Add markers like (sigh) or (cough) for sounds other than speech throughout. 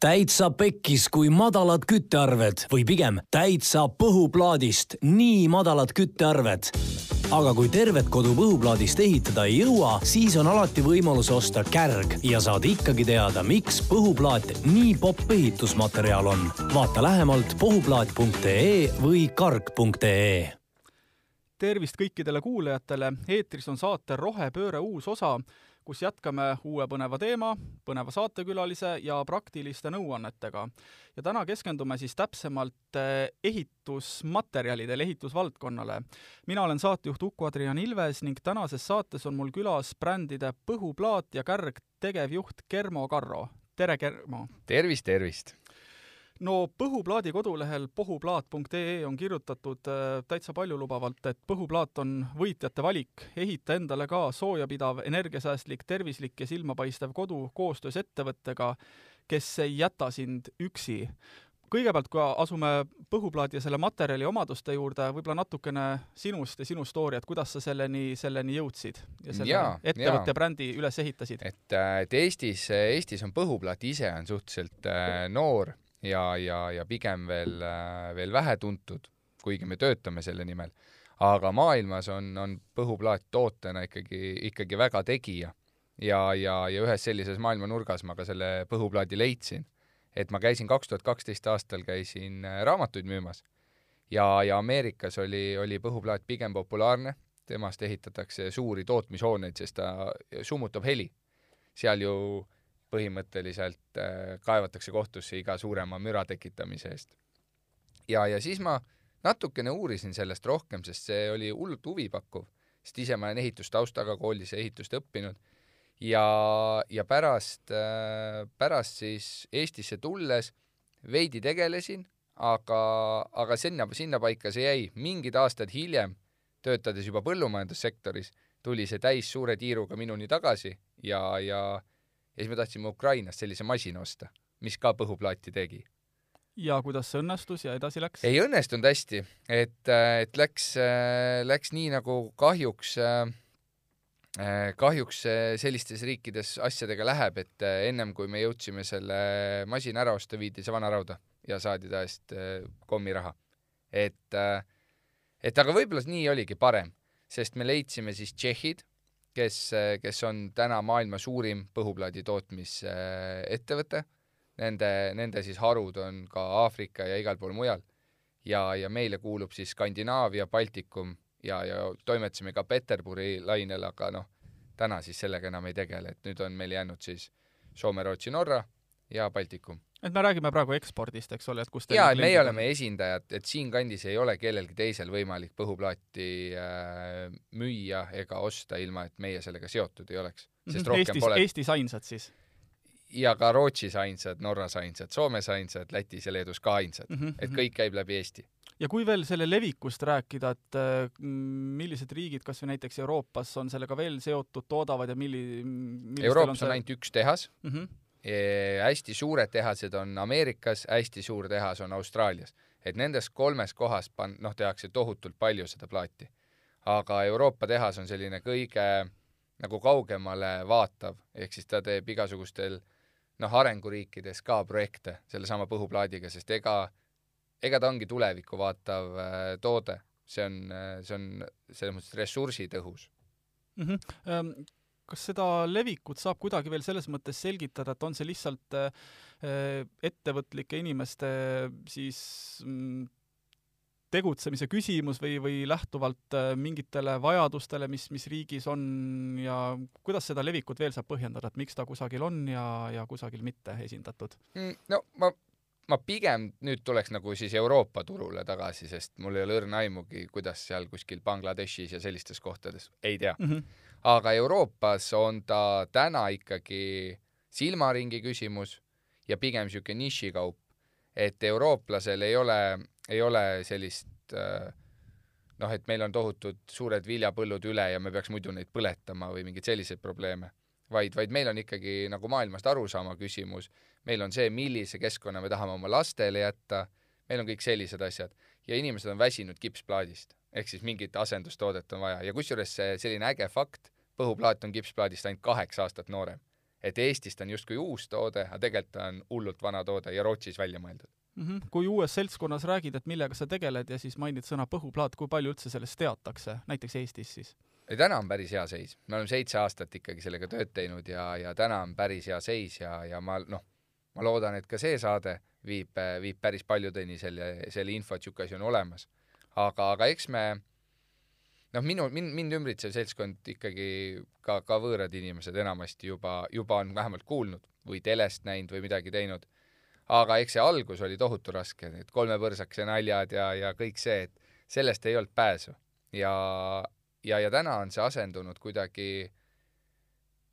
täitsa pekkis, kui madalad küttearved või pigem täitsa põhuplaadist nii madalad küttearved aga kui tervet kodu põhuplaadist ehitada ei jõua, siis on alati võimalus osta kärg ja saad ikkagi teada, miks põhuplaat nii popp ehitusmaterjal on. vaata lähemalt põhuplaat.ee või karg.ee. tervist kõikidele kuulajatele, eetris on saate Rohepööre uus osa kus jätkame uue põneva teema, põneva saatekülalise ja praktiliste nõuannetega. ja täna keskendume siis täpsemalt eh, ehitusmaterjalidele, ehitusvaldkonnale. mina olen saatejuht Uku-Adrian Ilves ning tänases saates on mul külas brändide Põhuplaat ja Kärg tegevjuht Germo Karro. tere, Germo! tervist, tervist! No Põhuplaadi kodulehel põhuplaat.ee on kirjutatud äh, täitsa paljulubavalt, et Põhuplaat on võitjate valik, ehita endale ka soojapidav, energiasäästlik, tervislik ja silmapaistev kodu koostöös ettevõttega, kes ei jäta sind üksi. kõigepealt, kui asume Põhuplaadi ja selle materjali omaduste juurde, võib-olla natukene sinust ja sinu story, et kuidas sa selleni, selleni jõudsid ja selle ja, ettevõtte ja. brändi üles ehitasid? et, äh, et Eestis, Eestis on Põhuplaat ise on suhteliselt äh, noor ja, ja, ja pigem veel, äh, veel vähetuntud, kuigi me töötame selle nimel. aga maailmas on, on põhuplaat tootena ikkagi, ikkagi väga tegija. ja, ja, ja ühes sellises maailmanurgas ma ka selle põhuplaadi leidsin. et ma käisin kaks tuhat kaksteist aastal, käisin äh, raamatuid müümas ja, ja Ameerikas oli, oli põhuplaat pigem populaarne, temast ehitatakse suuri tootmishooneid, sest ta summutab heli. seal ju põhimõtteliselt äh, kaevatakse kohtusse iga suurema müra tekitamise eest. ja, ja siis ma natukene uurisin sellest rohkem, sest see oli hullult huvipakkuv, sest ise ma olen ehitustaustaga koolis ehitust õppinud ja, ja pärast äh,, pärast siis Eestisse tulles veidi tegelesin, aga, aga sinna, sinnapaika see jäi. mingid aastad hiljem, töötades juba põllumajandussektoris, tuli see täis suure tiiruga minuni tagasi ja, ja ja siis me tahtsime Ukrainast sellise masina osta, mis ka põhuplaati tegi. ja kuidas see õnnestus ja edasi läks? ei õnnestunud hästi, et, et läks, läks nii, nagu kahjuks, kahjuks sellistes riikides asjadega läheb, et ennem kui me jõudsime selle masina ära osta, viidi see vana rauda ja saadi ta eest kommiraha. et, et aga võib-olla nii oligi parem, sest me leidsime siis tšehhid kes, kes on täna maailma suurim põhuplaadi tootmisettevõte. Nende, nende siis harud on ka Aafrika ja igal pool mujal. ja, ja meile kuulub siis Skandinaavia, Baltikum ja, ja toimetasime ka Peterburi lainel, aga noh, täna siis sellega enam ei tegele, et nüüd on meil jäänud siis Soome, Rootsi, Norra ja Baltikum et me räägime praegu ekspordist, eks ole, et kus jaa, et meie oleme esindajad, et siinkandis ei ole kellelgi teisel võimalik põhuplaati äh, müüa ega osta, ilma et meie sellega seotud ei oleks. sest -hmm. rohkem Eestis, pole Eestis ainsad siis? ja ka Rootsis ainsad, Norras ainsad, Soomes ainsad, Lätis ja Leedus ka ainsad mm. -hmm. et kõik käib läbi Eesti ja kui veel selle levikust rääkida, et äh, millised riigid kas või näiteks Euroopas on sellega veel seotud, toodavad ja milli-, Euroopas on, see... on ainult üks tehas mm, -hmm hästi suured tehased on Ameerikas, hästi suur tehas on Austraalias. et nendes kolmes kohas pan-, noh, tehakse tohutult palju seda plaati. aga Euroopa tehas on selline kõige nagu kaugemale vaatav, ehk siis ta teeb igasugustel noh, arenguriikides ka projekte sellesama põhuplaadiga, sest ega, ega ta ongi tulevikku vaatav äh, toode. see on, see on selles mõttes ressursitõhus mm. -hmm kas seda levikut saab kuidagi veel selles mõttes selgitada, et on see lihtsalt äh, ettevõtlike inimeste siis mm, tegutsemise küsimus või, või lähtuvalt äh, mingitele vajadustele, mis, mis riigis on ja kuidas seda levikut veel saab põhjendada, et miks ta kusagil on ja, ja kusagil mitte esindatud? Mm, no ma, ma pigem nüüd tuleks nagu siis Euroopa turule tagasi, sest mul ei ole õrna aimugi, kuidas seal kuskil Bangladeshis ja sellistes kohtades, ei tea mm. -hmm aga Euroopas on ta täna ikkagi silmaringi küsimus ja pigem niisugune nišikaup, et eurooplasel ei ole, ei ole sellist äh, noh, et meil on tohutud suured viljapõllud üle ja me peaks muidu neid põletama või mingeid selliseid probleeme, vaid, vaid meil on ikkagi nagu maailmast arusaama küsimus, meil on see, millise keskkonna me tahame oma lastele jätta, meil on kõik sellised asjad. Ja inimesed on väsinud kipsplaadist ehk siis mingit asendustoodet on vaja ja kusjuures selline äge fakt, põhuplaat on kipsplaadist ainult kaheksa aastat noorem. et Eestis ta on justkui uus toode, aga tegelikult ta on hullult vana toode ja Rootsis välja mõeldud mm. -hmm. kui uues seltskonnas räägid, et millega sa tegeled ja siis mainid sõna põhuplaat, kui palju üldse sellest teatakse, näiteks Eestis siis? ei, täna on päris hea seis, me oleme seitse aastat ikkagi sellega tööd teinud ja, ja täna on päris hea seis ja, ja ma noh, ma loodan, et ka see saade viib, viib päris paljudeni selle, selle info, et niisugune asi on olemas. Aga, aga eks me noh, minu, mind, mind ümbritsev seltskond ikkagi ka, ka võõrad inimesed enamasti juba, juba on vähemalt kuulnud või telest näinud või midagi teinud. aga eks see algus oli tohutu raske, need kolme põrsakese naljad ja, ja kõik see, et sellest ei olnud pääsu. ja, ja, ja täna on see asendunud kuidagi,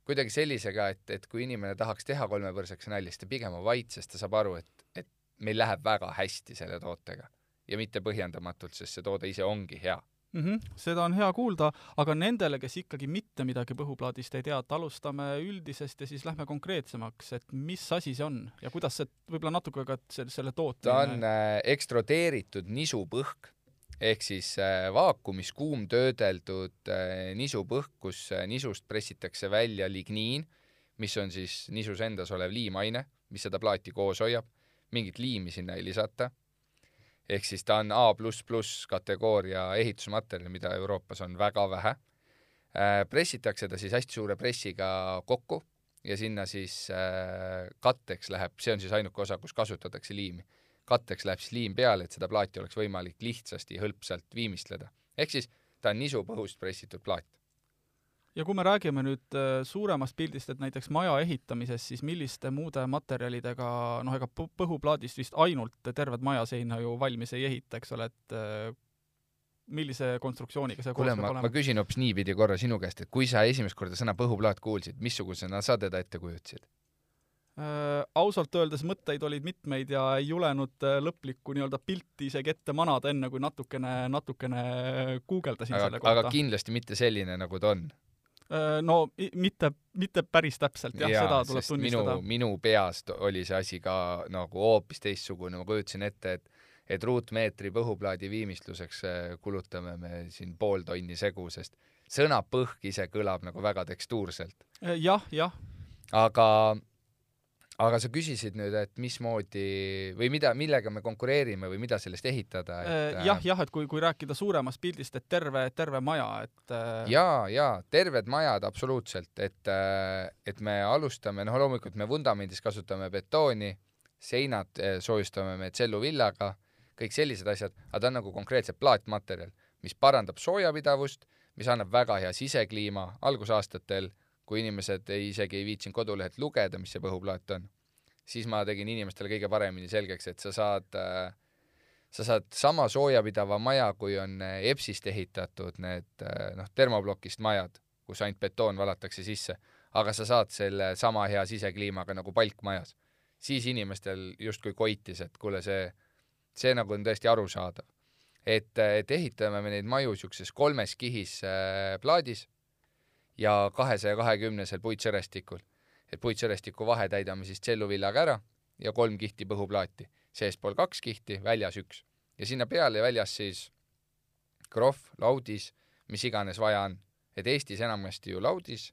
kuidagi sellisega, et, et kui inimene tahaks teha kolme põrsakese nalja, siis ta pigem on vait, sest ta saab aru, et, et meil läheb väga hästi selle tootega ja mitte põhjendamatult, sest see toode ise ongi hea. Mm. -hmm, seda on hea kuulda, aga nendele, kes ikkagi mitte midagi põhuplaadist ei tea, et alustame üldisest ja siis lähme konkreetsemaks, et mis asi see on ja kuidas see, võib-olla natuke ka selle, selle tootmine ta on äh, ekstrodeeritud nisupõhk ehk siis äh, vaakumis kuumtöödeldud äh, nisupõhk, kus äh, nisust pressitakse välja ligniin, mis on siis nisus endas olev liimaine, mis seda plaati koos hoiab, mingit liimi sinna ei lisata ehk siis ta on A kategooria ehitusmaterjal, mida Euroopas on väga vähe. Äh, pressitakse ta siis hästi suure pressiga kokku ja sinna siis äh, katteks läheb, see on siis ainuke osa, kus kasutatakse liimi, katteks läheb siis liim peale, et seda plaati oleks võimalik lihtsasti, hõlpsalt viimistleda. ehk siis ta on nisupõhust pressitud plaat ja kui me räägime nüüd äh, suuremast pildist, et näiteks maja ehitamises, siis milliste muude materjalidega, noh, ega põhuplaadist vist ainult tervet majaseina ju valmis ei ehita, eks ole, et äh, millise konstruktsiooniga see kuule, ma, ma küsin hoopis niipidi korra sinu käest, et kui sa esimest korda sõna põhuplaat kuulsid, missugusena sa teda ette kujutasid äh,? ausalt öeldes mõtteid olid mitmeid ja ei julenud lõplikku nii-öelda pilti isegi ette manada, enne kui natukene, natukene guugeldasin selle kohta. aga kindlasti mitte selline, nagu ta on no mitte, mitte päris täpselt jah ja,, seda tuleb tunnistada. minu, minu peas oli see asi ka nagu hoopis teistsugune, ma kujutasin ette, et et ruutmeetri põhuplaadi viimistluseks äh, kulutame me siin pool tonni segu, sest sõna põhk ise kõlab nagu väga tekstuurselt ja,. Äh, jah, jah. aga aga sa küsisid nüüd, et mismoodi või mida, millega me konkureerime või mida sellest ehitada et...? Äh, jah, jah, et kui, kui rääkida suuremast pildist, et terve, terve maja, et äh, jaa, jaa, terved majad absoluutselt, et, äh, et me alustame, noh, loomulikult me vundamendis kasutame betooni, seinad soojustame me tselluvillaga, kõik sellised asjad, aga ta on nagu konkreetselt plaatmaterjal, mis parandab soojapidavust, mis annab väga hea sisekliima algusaastatel kui inimesed ei, isegi ei viitsinud kodulehelt lugeda, mis see põhuplaat on, siis ma tegin inimestele kõige paremini selgeks, et sa saad äh, sa saad sama soojapidava maja, kui on äh, EPS-ist ehitatud need äh, noh, termoplokist majad, kus ainult betoon valatakse sisse, aga sa saad selle sama hea sisekliimaga nagu palkmajas. siis inimestel justkui koitis, et kuule, see, see nagu on tõesti arusaadav. et, et ehitame me neid maju niisuguses kolmes kihis äh, plaadis ja kahesaja kahekümnesel puitsõrestikul. et puitsõrestiku vahe täidame siis tselluvillaga ära ja kolm kihti põhuplaati, seespool kaks kihti, väljas üks. ja sinna peale väljas siis krohv, laudis, mis iganes vaja on. et Eestis enamasti ju laudis,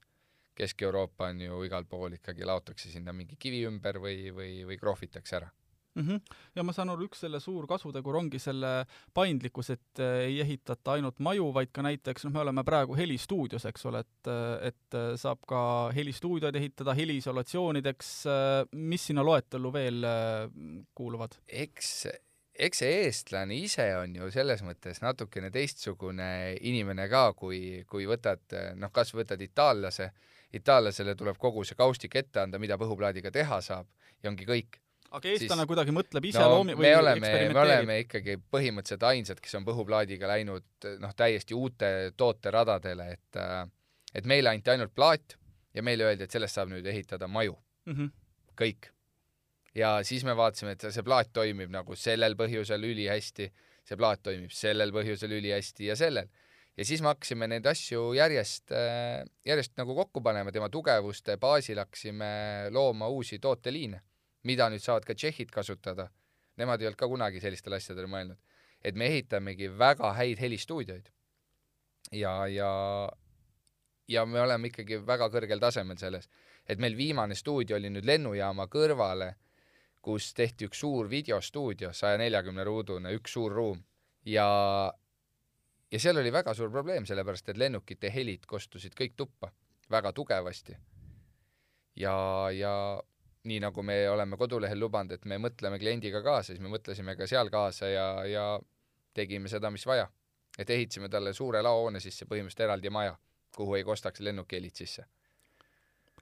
Kesk-Euroopa on ju igal pool ikkagi laotakse sinna mingi kivi ümber või, või, või krohvitakse ära mm. -hmm. ja ma saan aru, üks selle suur kasutegur ongi selle paindlikkus, et äh, ei ehitata ainult maju, vaid ka näiteks, noh, me oleme praegu helistuudios, eks ole, et, äh, et äh, saab ka helistuudioid ehitada heliisolatsioonideks, mis sinna loetellu veel kuuluvad? eks eks see eestlane ise on ju selles mõttes natukene teistsugune inimene ka, kui, kui võtad, noh, kas võtad itaallase, itaallasele tuleb kogu see kaustik ette anda, mida põhuplaadiga teha saab ja ongi kõik aga eestlane kuidagi mõtleb ise no, loomi- või me oleme, me oleme ikkagi põhimõtteliselt ainsad, kes on põhuplaadiga läinud noh, täiesti uute tooteradadele, et et meile anti ainult plaat ja meile öeldi, et sellest saab nüüd ehitada maju mm. -hmm. kõik. ja siis me vaatasime, et see plaat toimib nagu sellel põhjusel ülihästi, see plaat toimib sellel põhjusel ülihästi ja sellel. ja siis me hakkasime neid asju järjest, järjest nagu kokku panema, tema tugevuste baasil hakkasime looma uusi tooteliine mida nüüd saavad ka tšehhid kasutada. Nemad ei olnud ka kunagi sellistele asjadele mõelnud. et me ehitamegi väga häid helistuudioid. ja, ja, ja me oleme ikkagi väga kõrgel tasemel selles. et meil viimane stuudio oli nüüd lennujaama kõrvale, kus tehti üks suur videostuudio, saja neljakümne ruudune, üks suur ruum ja ja seal oli väga suur probleem, sellepärast et lennukite helid kostusid kõik tuppa väga tugevasti. ja, ja nii nagu me oleme kodulehel lubanud, et me mõtleme kliendiga kaasa, siis me mõtlesime ka seal kaasa ja, ja tegime seda, mis vaja. et ehitasime talle suure laohoone sisse põhimõtteliselt eraldi maja, kuhu ei kostaks lennukihelid sisse.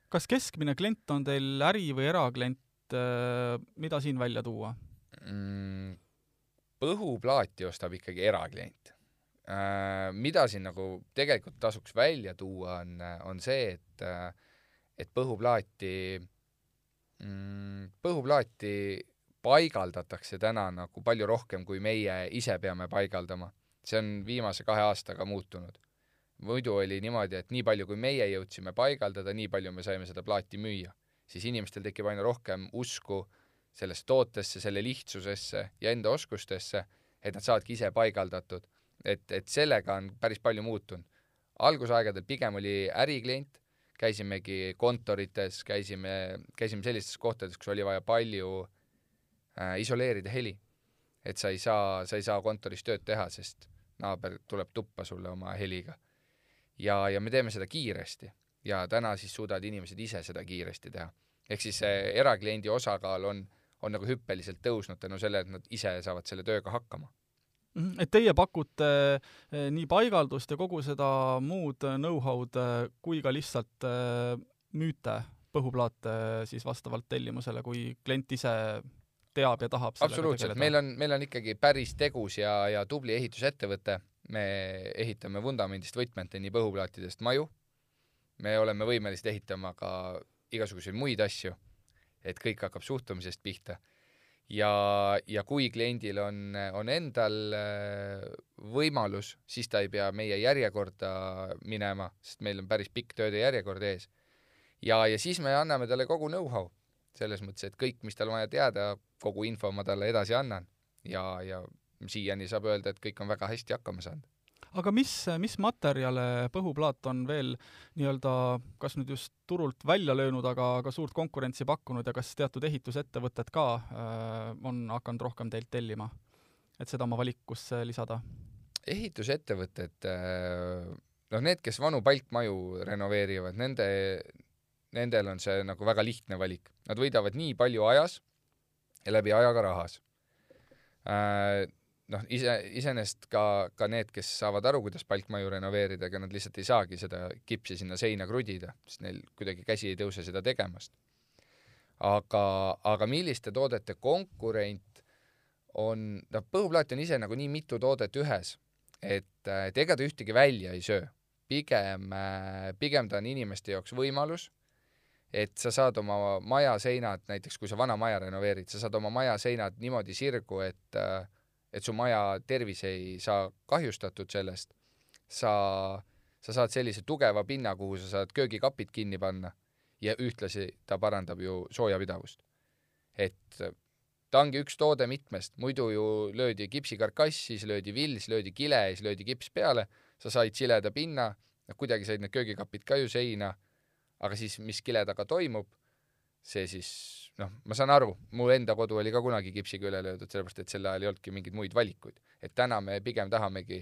kas keskmine klient on teil äri- või eraklient, äh, mida siin välja tuua mm,? põhuplaati ostab ikkagi eraklient Äh, mida siin nagu tegelikult tasuks välja tuua, on, on see, et, et põhuplaati põhuplaati paigaldatakse täna nagu palju rohkem, kui meie ise peame paigaldama. see on viimase kahe aastaga muutunud. muidu oli niimoodi, et nii palju, kui meie jõudsime paigaldada, nii palju me saime seda plaati müüa. siis inimestel tekib aina rohkem usku sellesse tootesse, selle lihtsusesse ja enda oskustesse, et nad saavadki ise paigaldatud et, et sellega on päris palju muutunud. algusaegadel pigem oli äriklient, käisimegi kontorites, käisime, käisime sellistes kohtades, kus oli vaja palju äh, isoleerida heli. et sa ei saa, sa ei saa kontoris tööd teha, sest naaber tuleb tuppa sulle oma heliga. ja, ja me teeme seda kiiresti ja täna siis suudavad inimesed ise seda kiiresti teha. ehk siis see erakliendi osakaal on, on nagu hüppeliselt tõusnud tänu sellele, et nad ise saavad selle tööga hakkama et teie pakute eh, nii paigaldust ja kogu seda muud know-how'd eh, kui ka lihtsalt eh, müüte põhuplaate siis vastavalt tellimusele, kui klient ise teab ja tahab absoluutselt, meil on, meil on ikkagi päris tegus ja, ja tubli ehitusettevõte, me ehitame vundamendist võtmeteni põhuplaatidest maju, me oleme võimelised ehitama ka igasuguseid muid asju, et kõik hakkab suhtumisest pihta ja, ja kui kliendil on, on endal äh, võimalus, siis ta ei pea meie järjekorda minema, sest meil on päris pikk tööde järjekord ees. ja, ja siis me anname talle kogu know-how, selles mõttes, et kõik, mis tal vaja teada, kogu info ma talle edasi annan ja, ja siiani saab öelda, et kõik on väga hästi hakkama saanud aga mis, mis materjale Põhuplaat on veel nii-öelda kas nüüd just turult välja löönud, aga ka suurt konkurentsi pakkunud ja kas teatud ehitusettevõtted ka äh, on hakanud rohkem teilt tellima, et seda oma valikusse lisada? ehitusettevõtted äh,, noh, need, kes vanu palkmaju renoveerivad, nende, nendel on see nagu väga lihtne valik. Nad võidavad nii palju ajas ja läbi aja ka rahas äh, noh, ise, iseenesest ka, ka need, kes saavad aru, kuidas palkmaju renoveerida, ega nad lihtsalt ei saagi seda kipsi sinna seina krudida, sest neil kuidagi käsi ei tõuse seda tegemast. aga, aga milliste toodete konkurent on, noh, põhuplaat on ise nagu nii mitu toodet ühes, et, et ega ta ühtegi välja ei söö. pigem, pigem ta on inimeste jaoks võimalus, et sa saad oma maja seinad, näiteks kui sa vana maja renoveerid, sa saad oma maja seinad niimoodi sirgu, et äh, et su maja tervis ei saa kahjustatud sellest, sa, sa saad sellise tugeva pinna, kuhu sa saad köögikapid kinni panna ja ühtlasi ta parandab ju soojapidavust. et ta ongi üks toode mitmest, muidu ju löödi kipsikarkass, siis löödi vill, siis löödi kile, siis löödi kips peale, sa said sileda pinna, noh kuidagi said need köögikapid ka ju seina, aga siis mis kile taga toimub, see siis noh, ma saan aru, mu enda kodu oli ka kunagi kipsiga üle löödud, sellepärast et sel ajal ei olnudki mingeid muid valikuid. et täna me pigem tahamegi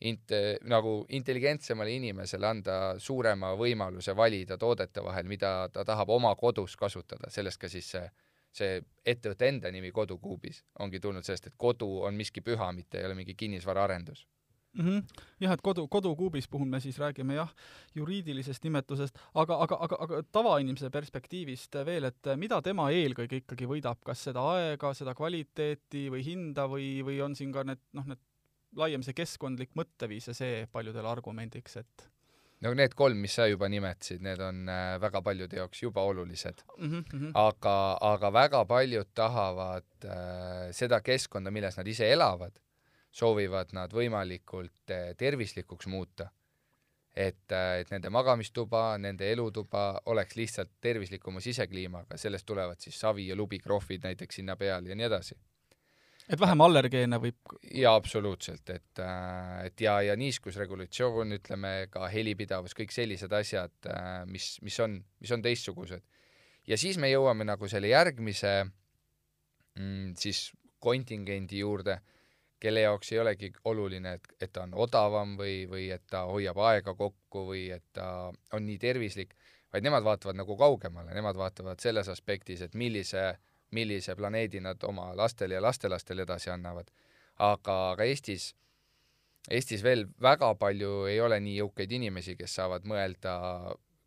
int-, nagu intelligentsemale inimesele anda suurema võimaluse valida toodete vahel, mida ta tahab oma kodus kasutada, sellest ka siis see, see ettevõtte enda nimi Kodukuubis ongi tulnud sellest, et kodu on miski püha, mitte ei ole mingi kinnisvaraarendus mm. -hmm. jah, et kodu, kodukuubis puhul me siis räägime jah, juriidilisest nimetusest, aga, aga, aga, aga tavainimese perspektiivist veel, et mida tema eelkõige ikkagi võidab, kas seda aega, seda kvaliteeti või hinda või, või on siin ka need noh, need laiem see keskkondlik mõtteviis ja see paljudele argumendiks, et no need kolm, mis sa juba nimetasid, need on äh, väga paljude jaoks juba olulised mm. -hmm. aga, aga väga paljud tahavad äh, seda keskkonda, milles nad ise elavad soovivad nad võimalikult eh, tervislikuks muuta. et, eh, et nende magamistuba, nende elutuba oleks lihtsalt tervislikuma sisekliimaga, sellest tulevad siis savi ja lubikrohvid näiteks sinna peale ja nii edasi. et vähem allergeene võib jaa, absoluutselt, et, äh, et ja, ja niiskusregulatsioon, ütleme ka helipidavus, kõik sellised asjad, mis, mis on, mis on teistsugused. ja siis me jõuame nagu selle järgmise mm, siis kontingendi juurde, kelle jaoks ei olegi oluline, et, et ta on odavam või, või et ta hoiab aega kokku või et ta on nii tervislik, vaid nemad vaatavad nagu kaugemale, nemad vaatavad selles aspektis, et millise millise planeedi nad oma lastele ja lastelastele edasi annavad. aga, aga Eestis, Eestis veel väga palju ei ole nii jõukaid inimesi, kes saavad mõelda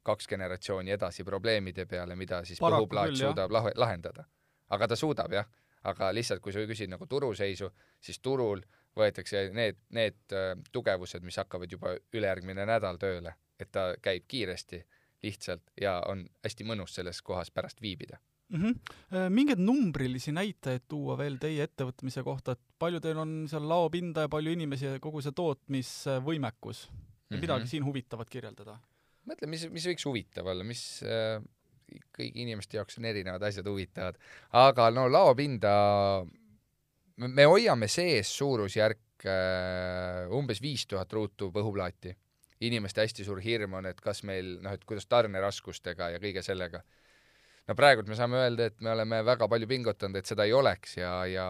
kaks generatsiooni edasi probleemide peale, mida siis põhuplaat suudab lah lahendada. aga ta suudab jah, aga lihtsalt, kui sa küsid nagu turuseisu, siis turul võetakse need, need äh, tugevused, mis hakkavad juba ülejärgmine nädal tööle, et ta käib kiiresti, lihtsalt ja on hästi mõnus selles kohas pärast viibida mm. -hmm. mingeid numbrilisi näitajaid tuua veel teie ettevõtmise kohta, et palju teil on seal laopinda ja palju inimesi ja kogu see tootmisvõimekus mm? -hmm. midagi siin huvitavat kirjeldada? mõtle, mis, mis võiks huvitav olla, mis äh, kõigi inimeste jaoks on erinevad asjad huvitavad, aga no laopinda me hoiame sees suurusjärk äh, umbes viis tuhat ruutu põhuplaati. inimeste hästi suur hirm on, et kas meil noh, et kuidas tarneraskustega ja kõige sellega no praegult me saame öelda, et me oleme väga palju pingutanud, et seda ei oleks ja, ja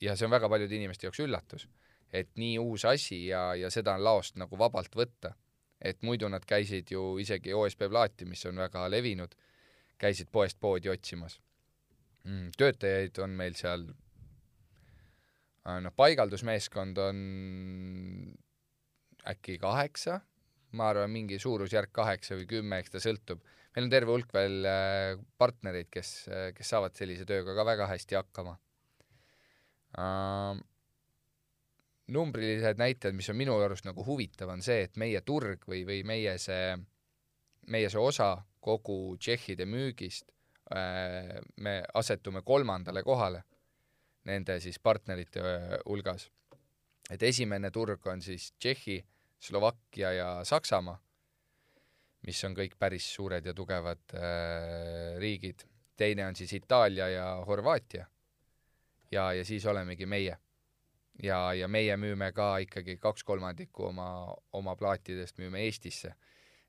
ja see on väga paljude inimeste jaoks üllatus, et nii uus asi ja, ja seda on laost nagu vabalt võtta. Et muidu nad käisid ju isegi OSB plaati, mis on väga levinud, käisid poest poodi otsimas mm,. töötajaid on meil seal, noh, paigaldusmeeskond on äkki kaheksa, ma arvan, mingi suurusjärk kaheksa või kümme, eks ta sõltub meil on terve hulk veel äh, partnereid, kes, äh, kes saavad sellise tööga ka väga hästi hakkama. Numbrilised näitajad, mis on minu arust nagu huvitav, on see, et meie turg või, või meie see, meie see osa kogu tšehhide müügist uh,, me asetume kolmandale kohale nende siis partnerite hulgas. et esimene turg on siis Tšehhi, Slovakkia ja Saksamaa mis on kõik päris suured ja tugevad äh, riigid. teine on siis Itaalia ja Horvaatia. ja, ja siis olemegi meie. Ja, ja meie müüme ka ikkagi kaks kolmandikku oma, oma plaatidest müüme Eestisse.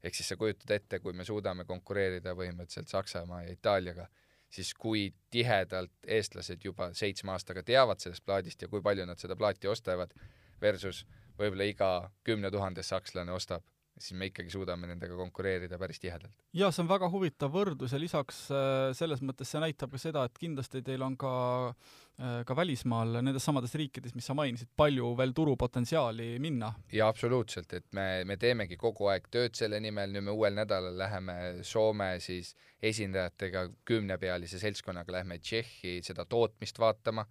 ehk siis sa kujutad ette, kui me suudame konkureerida põhimõtteliselt Saksamaa ja Itaaliaga, siis kui tihedalt eestlased juba seitsme aastaga teavad sellest plaadist ja kui palju nad seda plaati ostavad, versus võib-olla iga kümne tuhandes sakslane ostab siis me ikkagi suudame nendega konkureerida päris tihedalt. jaa, see on väga huvitav võrdlus ja lisaks äh, selles mõttes see näitab ka seda, et kindlasti teil on ka äh, ka välismaal, nendes samades riikides, mis sa mainisid, palju veel turupotentsiaali minna. jaa, absoluutselt, et me, me teemegi kogu aeg tööd selle nimel, nüüd me uuel nädalal läheme Soome siis esindajatega, kümnepealise seltskonnaga lähme Tšehhi seda tootmist vaatama,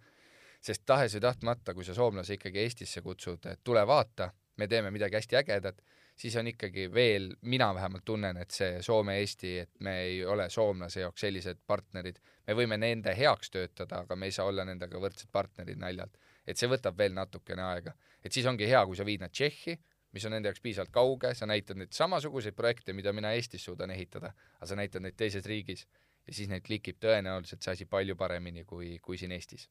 sest tahes või tahtmata, kui sa soomlase ikkagi Eestisse kutsud, et tule vaata, me teeme midagi hästi ägedat siis on ikkagi veel, mina vähemalt tunnen, et see Soome-Eesti, et me ei ole soomlase jaoks sellised partnerid, me võime nende heaks töötada, aga me ei saa olla nendega võrdsed partnerid naljalt. et see võtab veel natukene aega. et siis ongi hea, kui sa viid nad Tšehhi, mis on nende jaoks piisavalt kauge, sa näitad neid samasuguseid projekte, mida mina Eestis suudan ehitada, aga sa näitad neid teises riigis ja siis neid klikib tõenäoliselt see asi palju paremini kui, kui siin Eestis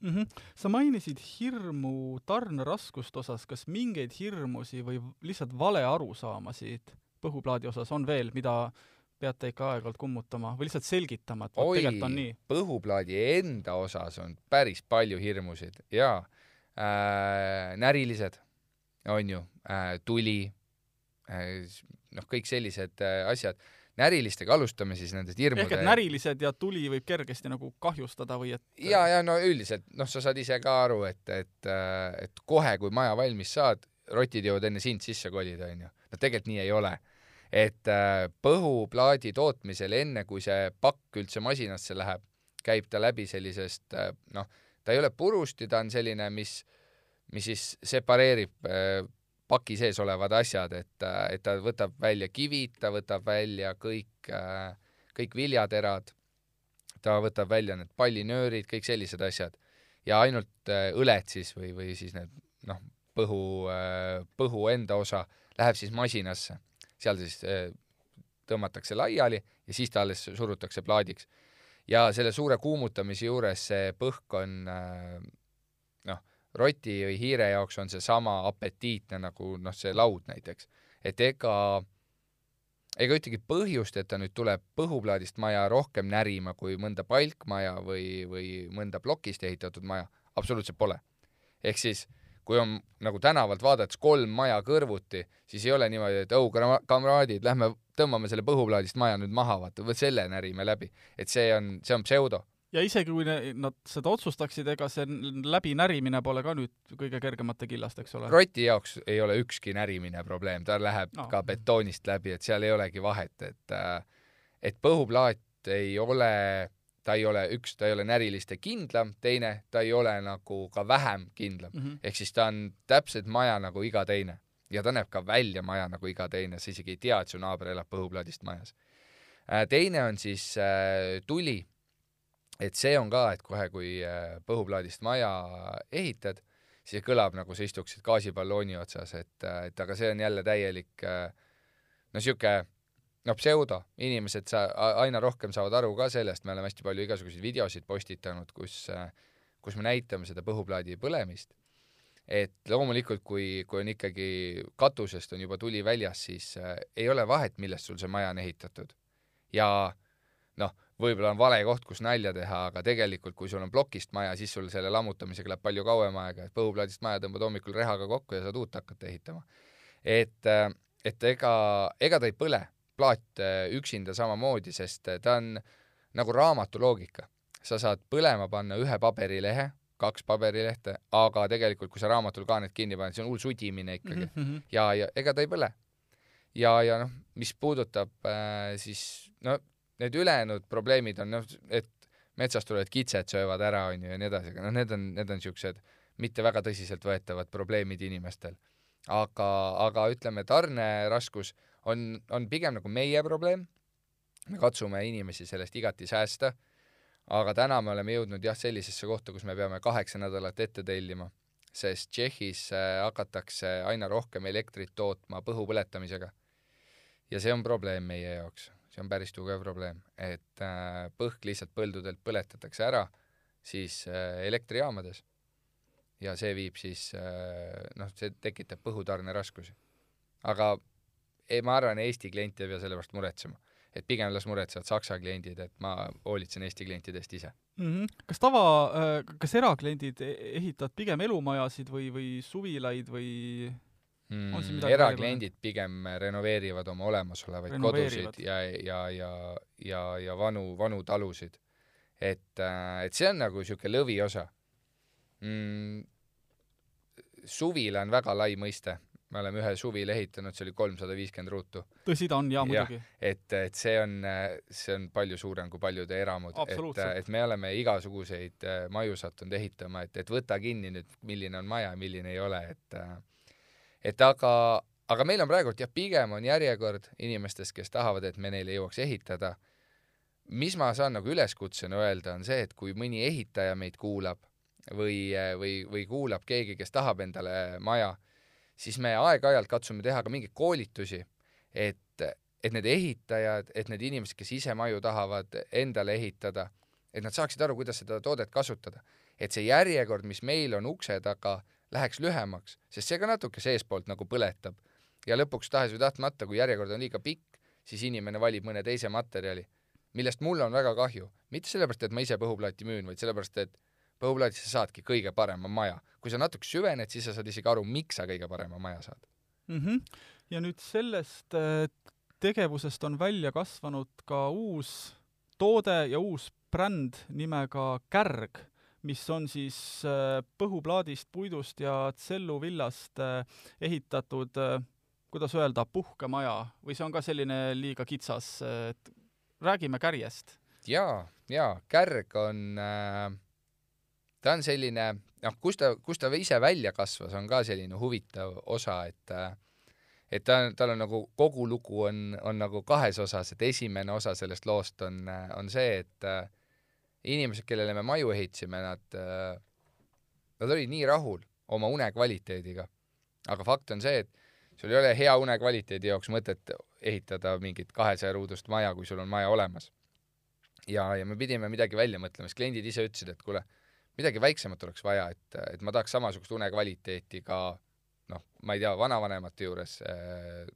mm. -hmm. sa mainisid hirmu tarneraskust osas, kas mingeid hirmusi või lihtsalt valearusaamasid põhuplaadi osas on veel, mida peate ikka aeg-ajalt kummutama või lihtsalt selgitama, et Oi, tegelikult on nii? põhuplaadi enda osas on päris palju hirmusid jaa äh,, närilised on ju äh,, tuli äh,, noh, kõik sellised äh, asjad närilistega alustame siis nendest hirmude ehk et närilised ja tuli võib kergesti nagu kahjustada või et ja, ja no üldiselt, noh, sa saad ise ka aru, et, et, et kohe, kui maja valmis saad, rotid jõuavad enne sind sisse kolida, onju. no tegelikult nii ei ole. et äh, põhuplaadi tootmisel, enne kui see pakk üldse masinasse läheb, käib ta läbi sellisest äh, noh, ta ei ole purusti, ta on selline, mis, mis siis separeerib äh, paki sees olevad asjad, et, et ta võtab välja kivid, ta võtab välja kõik, kõik viljaterad, ta võtab välja need pallinöörid, kõik sellised asjad. ja ainult äh, õled siis või, või siis need noh, põhu, äh, põhu enda osa läheb siis masinasse. seal siis äh, tõmmatakse laiali ja siis ta alles surutakse plaadiks. ja selle suure kuumutamise juures see põhk on äh, roti või hiire jaoks on seesama apetiitne nagu noh, see laud näiteks. et ega, ega ühtegi põhjust, et ta nüüd tuleb põhuplaadist maja rohkem närima kui mõnda palkmaja või, või mõnda plokist ehitatud maja, absoluutselt pole. ehk siis kui on nagu tänavalt vaadates kolm maja kõrvuti, siis ei ole niimoodi, et oh, kamraadid, lähme tõmbame selle põhuplaadist maja nüüd maha, vaata, või selle närime läbi. et see on, see on pseudo. Ja isegi kui ne, nad seda otsustaksid, ega see läbinärimine pole ka nüüd kõige kergemate killast, eks ole? roti jaoks ei ole ükski närimine probleem, ta läheb no. ka betoonist läbi, et seal ei olegi vahet, et et põhuplaat ei ole ta ei ole üks, ta ei ole näriliste kindlam, teine, ta ei ole nagu ka vähem kindlam mm. -hmm. ehk siis ta on täpselt maja nagu iga teine ja ta näeb ka välja maja nagu iga teine, sa isegi ei tea, et su naaber elab põhuplaadist majas. Äh, teine on siis äh, tuli. Et see on ka, et kohe, kui äh, põhuplaadist maja ehitad, siis kõlab nagu sa istuksid gaasiballoni otsas, et, et aga see on jälle täielik no sihuke noh, pseudo, inimesed sa, aina rohkem saavad aru ka sellest, me oleme hästi palju igasuguseid videosid postitanud, kus, kus me näitame seda põhuplaadi põlemist. et loomulikult, kui, kui on ikkagi katusest on juba tuli väljas, siis äh, ei ole vahet, millest sul see maja on ehitatud. ja noh, võib-olla on vale koht, kus nalja teha, aga tegelikult, kui sul on plokist maja, siis sul selle lammutamisega läheb palju kauem aega, et põhuplaadist maja tõmbad hommikul rehaga kokku ja saad uut hakata ehitama. et, et ega, ega ta ei põle plaat äh, üksinda samamoodi, sest äh, ta on nagu raamatu loogika. sa saad põlema panna ühe paberilehe, kaks paberilehte, aga tegelikult, kui sa raamatul kaaned kinni paned, see on hull sudimine ikkagi mm. -hmm. ja, ja ega ta ei põle. ja, ja noh, mis puudutab äh, siis no need ülejäänud probleemid on noh, et metsast tulevad kitsed söövad ära, on ju, ja nii edasi, aga noh, need on, need on niisugused mitte väga tõsiseltvõetavad probleemid inimestel. aga, aga ütleme, tarneraskus on, on pigem nagu meie probleem. me katsume inimesi sellest igati säästa, aga täna me oleme jõudnud jah, sellisesse kohta, kus me peame kaheksa nädalat ette tellima, sest Tšehhis äh, hakatakse aina rohkem elektrit tootma põhu põletamisega. ja see on probleem meie jaoks, see on päris tugev probleem, et äh, põhk lihtsalt põldudelt põletatakse ära siis äh, elektrijaamades ja see viib siis noh, see tekitab põhutarne raskusi. aga ei, ma arvan, Eesti klient ei pea selle pärast muretsema. et pigem las muretsevad Saksa kliendid, et ma hoolitsen Eesti klientide eest ise mm. -hmm. kas tava, äh, kas erakliendid e-, ehitavad pigem elumajasid või, või suvilaid või mm, erakliendid pigem renoveerivad oma olemasolevaid kodusid ja, ja, ja, ja, ja vanu, vanu talusid. et, äh, et see on nagu niisugune lõviosa mm,. suvila on väga lai mõiste me oleme ühe suvil ehitanud, see oli kolmsada viiskümmend ruutu. tõsi ta on, jaa, muidugi. et, et see on, see on palju suurem kui paljude eramud. et, et me oleme igasuguseid äh, maju sattunud ehitama, et, et võta kinni nüüd, milline on maja ja milline ei ole, et äh, et aga, aga meil on praegult jah, pigem on järjekord inimestest, kes tahavad, et me neile jõuaks ehitada. mis ma saan nagu üleskutsena öelda, on see, et kui mõni ehitaja meid kuulab või, või, või kuulab keegi, kes tahab endale maja siis me aeg-ajalt katsume teha ka mingeid koolitusi, et, et need ehitajad, et need inimesed, kes ise maju tahavad endale ehitada, et nad saaksid aru, kuidas seda toodet kasutada. et see järjekord, mis meil on ukse taga, läheks lühemaks, sest see ka natuke seestpoolt nagu põletab. ja lõpuks tahes või tahtmata, kui järjekord on liiga pikk, siis inimene valib mõne teise materjali, millest mul on väga kahju. mitte sellepärast, et ma ise põhuplaati müün, vaid sellepärast, et põhuplaadis sa saadki kõige parema maja. kui sa natuke süvened, siis sa saad isegi aru, miks sa kõige parema maja saad mm. -hmm. ja nüüd sellest tegevusest on välja kasvanud ka uus toode ja uus bränd nimega Kärg, mis on siis äh, põhuplaadist, puidust ja tselluvillast äh, ehitatud kuidas öelda, puhkemaja või see on ka selline liiga kitsas, et räägime kärjest. jaa, jaa, kärg on äh ta on selline, noh, kus ta, kus ta ise välja kasvas, on ka selline huvitav osa, et et ta, tal on nagu, kogu lugu on, on nagu kahes osas, et esimene osa sellest loost on, on see, et inimesed, kellele me maju ehitasime, nad, nad olid nii rahul oma une kvaliteediga. aga fakt on see, et sul ei ole hea une kvaliteedi jaoks mõtet ehitada mingit kahesaja ruudust maja, kui sul on maja olemas. ja, ja me pidime midagi välja mõtlema, sest kliendid ise ütlesid, et kuule, midagi väiksemat oleks vaja, et, et ma tahaks samasugust unekvaliteeti ka noh, ma ei tea, vanavanemate juures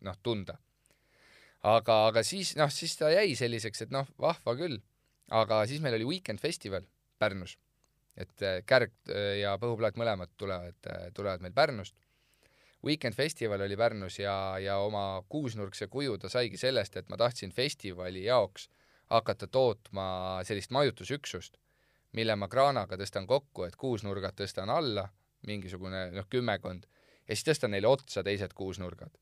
noh, tunda. aga, aga siis noh, siis ta jäi selliseks, et noh, vahva küll. Aga siis meil oli Weekend festival Pärnus, et Kärg ja Põhuplaat mõlemad tulevad, tulevad meil Pärnust. Weekend festival oli Pärnus ja, ja oma kuusnurkse kuju ta saigi sellest, et ma tahtsin festivali jaoks hakata tootma sellist majutusüksust, mille ma kraanaga tõstan kokku, et kuusnurgad tõstan alla, mingisugune noh, kümmekond, ja siis tõstan neile otsa teised kuusnurgad.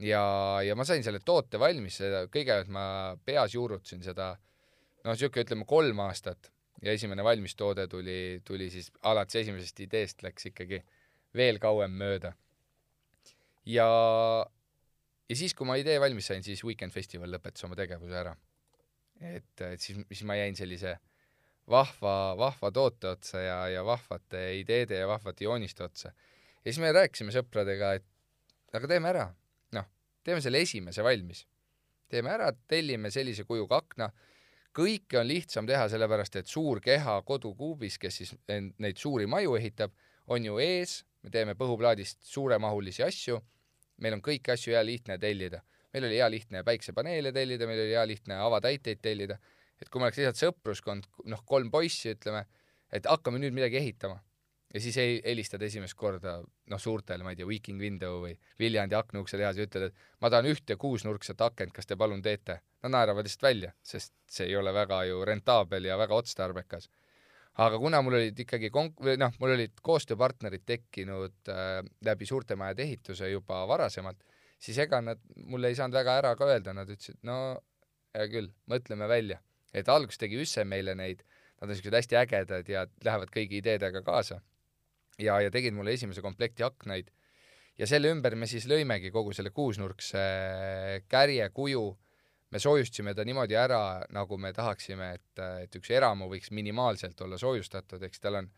ja, ja ma sain selle toote valmis, kõigepealt ma peas juurutasin seda noh, niisugune ütleme kolm aastat ja esimene valmistoode tuli, tuli siis alates esimesest ideest läks ikkagi veel kauem mööda. ja, ja siis, kui ma idee valmis sain, siis Weekend Festival lõpetas oma tegevuse ära. et, et siis, siis ma jäin sellise vahva, vahva toote otsa ja, ja vahvate ideede ja vahvate jooniste otsa. ja siis me rääkisime sõpradega, et aga teeme ära, noh, teeme selle esimese valmis. teeme ära, tellime sellise kujuga akna, kõike on lihtsam teha, sellepärast et suur keha kodukuubis, kes siis neid suuri maju ehitab, on ju ees, me teeme põhuplaadist suuremahulisi asju, meil on kõiki asju hea lihtne tellida. meil oli hea lihtne päiksepaneele tellida, meil oli hea lihtne avatäiteid tellida et kui me oleks lihtsalt sõpruskond, noh, kolm poissi, ütleme, et hakkame nüüd midagi ehitama ja siis ei helistad esimest korda noh, suurtele, ma ei tea, Viking Window või Viljandi aknaukse tehas ja ütled, et ma tahan ühte kuusnurkset akent, kas te palun teete? Nad naeravad lihtsalt välja, sest see ei ole väga ju rentaabel ja väga otstarbekas. aga kuna mul olid ikkagi konk-, või noh, mul olid koostööpartnerid tekkinud äh, läbi suurte majade ehituse juba varasemalt, siis ega nad mulle ei saanud väga ära ka öelda, nad ütlesid, no hea küll, mõtleme välja et alguses tegi Üsse meile neid, nad on niisugused hästi ägedad ja lähevad kõigi ideedega kaasa. Ja, ja tegid mulle esimese komplekti aknaid. Ja selle ümber me siis lõimegi kogu selle kuusnurkse kärjekuju, me soojustasime ta niimoodi ära, nagu me tahaksime, et, et üks eramu võiks minimaalselt olla soojustatud, eks tal on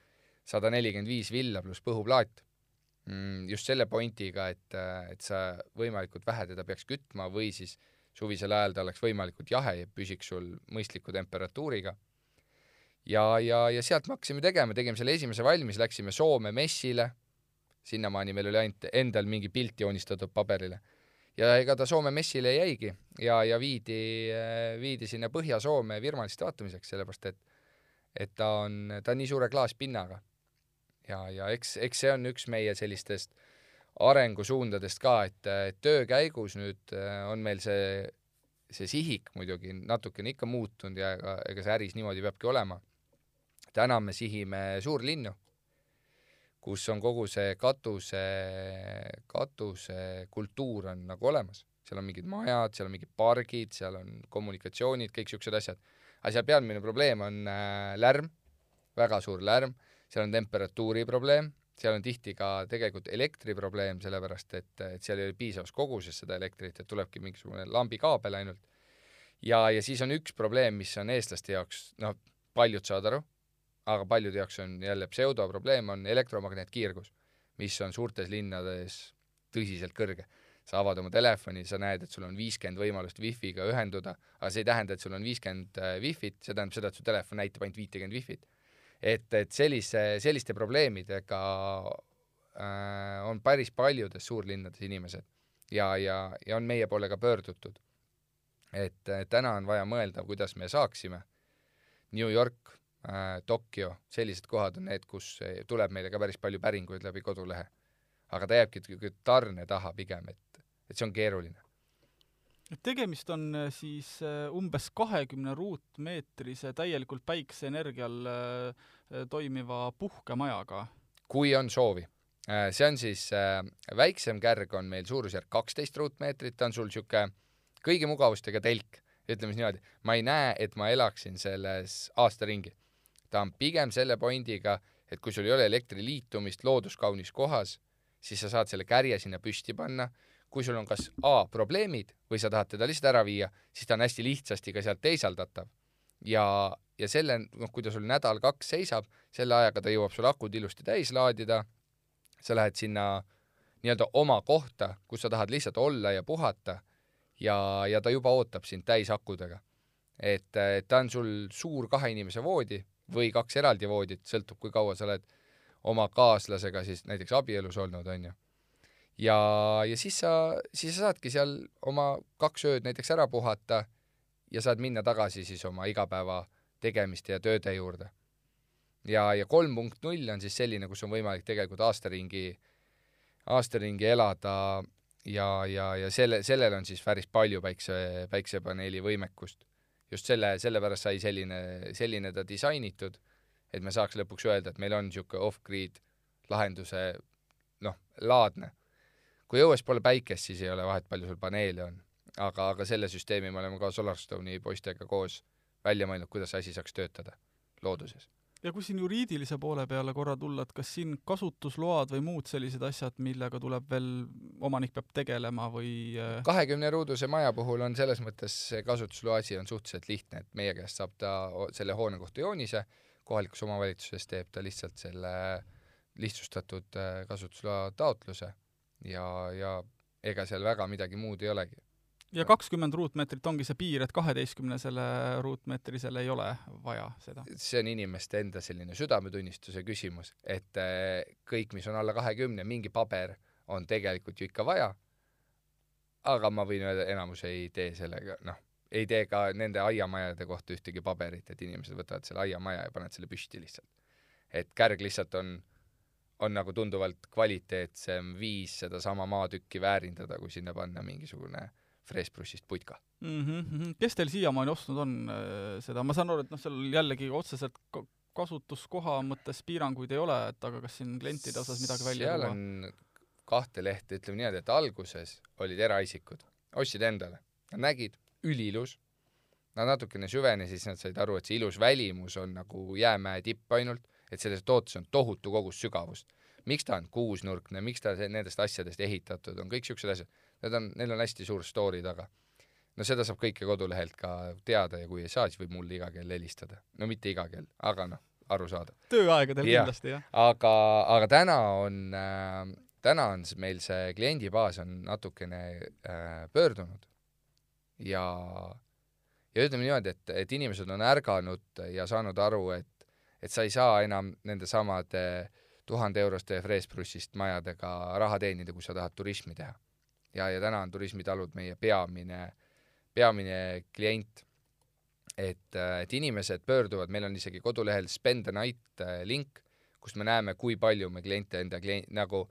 sada nelikümmend viis villa pluss põhuplaat. Mm,, just selle pointiga, et, et sa võimalikult vähe teda peaks kütma või siis äh, suvisel ajal ta oleks võimalikult jahe ja püsiks sul mõistliku temperatuuriga. Ja, ja, ja sealt me hakkasime tegema, tegime selle esimese valmis, läksime Soome messile, sinnamaani meil oli ainult endal mingi pilt joonistatud paberile. ja ega ta Soome messile jäigi ja, ja viidi, viidi sinna Põhja-Soome virmaliste vaatamiseks, sellepärast et et ta on, ta on nii suure klaaspinnaga. ja, ja eks, eks see on üks meie sellistest arengusuundadest ka, et, et töö käigus nüüd äh, on meil see, see sihik muidugi natukene ikka muutunud ja ega, ega see äris niimoodi peabki olema. Täna me sihime suurlinnu, kus on kogu see katuse, katusekultuur on nagu olemas, seal on mingid majad, seal on mingid pargid, seal on kommunikatsioonid, kõik niisugused asjad. aga seal peamine probleem on äh, lärm, väga suur lärm, seal on temperatuuri probleem seal on tihti ka tegelikult elektriprobleem, sellepärast et, et seal ei ole piisavas koguses seda elektrit, et tulebki mingisugune lambikaabel ainult. ja, ja siis on üks probleem, mis on eestlaste jaoks, noh, paljud saavad aru, aga paljude jaoks on jälle pseudoprobleem, on elektromagnetkiirgus, mis on suurtes linnades tõsiselt kõrge. sa avad oma telefoni, sa näed, et sul on viiskümmend võimalust wifi'ga ühenduda, aga see ei tähenda, et sul on viiskümmend äh, wifi't, see tähendab seda, et su telefon näitab ainult viitekümmet wifi't et, et sellise, selliste probleemidega äh, on päris paljudes suurlinnades inimesed ja, ja, ja on meie poole ka pöördutud. et täna on vaja mõelda, kuidas me saaksime New York äh,, Tokyo, sellised kohad on need, kus tuleb meile ka päris palju päringuid läbi kodulehe. aga ta jääbki tarne taha pigem, et, et see on keeruline tegemist on äh, siis äh, umbes kahekümne ruutmeetrise täielikult päikseenergial äh, toimiva puhkemajaga. kui on soovi. see on siis, väiksem kärg on meil suurusjärk kaksteist ruutmeetrit, ta on sul niisugune kõigi mugavustega telk, ütleme siis niimoodi. ma ei näe, et ma elaksin selles aasta ringi. Ta on pigem selle pointiga, et kui sul ei ole elektriliitumist looduskaunis kohas, siis sa saad selle kärje sinna püsti panna kui sul on kas A probleemid või sa tahad teda lihtsalt ära viia, siis ta on hästi lihtsasti ka sealt teisaldatav. ja, ja selle, noh, kui ta sul nädal-kaks seisab, selle ajaga ta jõuab sul akud ilusti täis laadida, sa lähed sinna nii-öelda oma kohta, kus sa tahad lihtsalt olla ja puhata ja, ja ta juba ootab sind täisakudega. et, et ta on sul suur kahe inimese voodi või kaks eraldi voodit, sõltub, kui kaua sa oled oma kaaslasega siis näiteks abielus olnud, onju. ja, ja siis sa, siis sa saadki seal oma kaks ööd näiteks ära puhata ja saad minna tagasi siis oma igapäeva tegemiste ja tööde juurde. ja, ja kolm punkt null on siis selline, kus on võimalik tegelikult aastaringi, aastaringi elada ja, ja, ja selle, sellel on siis päris palju päikse, päiksepaneeli võimekust. Just selle, sellepärast sai selline, selline ta disainitud, et me saaks lõpuks öelda, et meil on niisugune off-grid lahenduse noh, laadne. kui õues pole päikest, siis ei ole vahet, palju sul paneele on. aga, aga selle süsteemi me oleme ka Solarstone'i poistega koos välja mõelnud, kuidas see asi saaks töötada looduses ja kui siin juriidilise poole peale korra tulla, et kas siin kasutusload või muud sellised asjad, millega tuleb veel, omanik peab tegelema või äh, kahekümne ruuduse maja puhul on selles mõttes see kasutusloa asi on suhteliselt lihtne, et meie käest saab ta selle hoone kohta joonise, kohalikus omavalitsuses teeb ta lihtsalt selle lihtsustatud äh, kasutusloa taotluse ja, ja ega seal väga midagi muud ei olegi ja kakskümmend ruutmeetrit ongi see piir, et kaheteistkümnesele ruutmeetrisele ei ole vaja seda? see on inimeste enda selline südametunnistuse küsimus, et äh, kõik, mis on alla kahekümne, mingi paber on tegelikult ju ikka vaja, aga ma võin öelda, enamus ei tee sellega, noh, ei tee ka nende aiamajade kohta ühtegi paberit, et inimesed võtavad selle aiamaja ja panevad selle püsti lihtsalt. et kärg lihtsalt on, on nagu tunduvalt kvaliteetsem viis sedasama maatükki väärindada, kui sinna panna mingisugune äh, freesbrushist putka mm. -hmm. kes teil siiamaani ostnud on äh, seda, ma saan aru, et noh, seal jällegi otseselt kasutuskoha mõttes piiranguid ei ole, et aga kas siin klientide osas midagi välja seal tuua? on kahte lehte, ütleme niimoodi, et alguses olid eraisikud, ostsid endale, nad nägid, üliilus, nad natukene süvenesid, siis nad said aru, et see ilus välimus on nagu jäämäe tipp ainult, et selles tootes on tohutu kogus sügavust. miks ta on kuusnurkne, miks ta nendest asjadest ehitatud on, kõik siuksed asjad need on, neil on hästi suur story taga. no seda saab kõike kodulehelt ka teada ja kui ei saa, siis võib mulle iga kell helistada. no mitte iga kell, aga noh, arusaadav. tööaegadel ja. kindlasti, jah. aga, aga täna on äh,, täna on meil see kliendibaas on natukene äh, pöördunud ja ja ütleme niimoodi, et, et inimesed on ärganud ja saanud aru, et, et sa ei saa enam nende samade tuhande euroste freesbrushist majadega raha teenida, kui sa tahad turismi teha ja, ja täna on turismitalud meie peamine, peamine klient. et, et inimesed pöörduvad, meil on isegi kodulehel Spend the night äh, link, kust me näeme, kui palju me kliente enda klient, nagu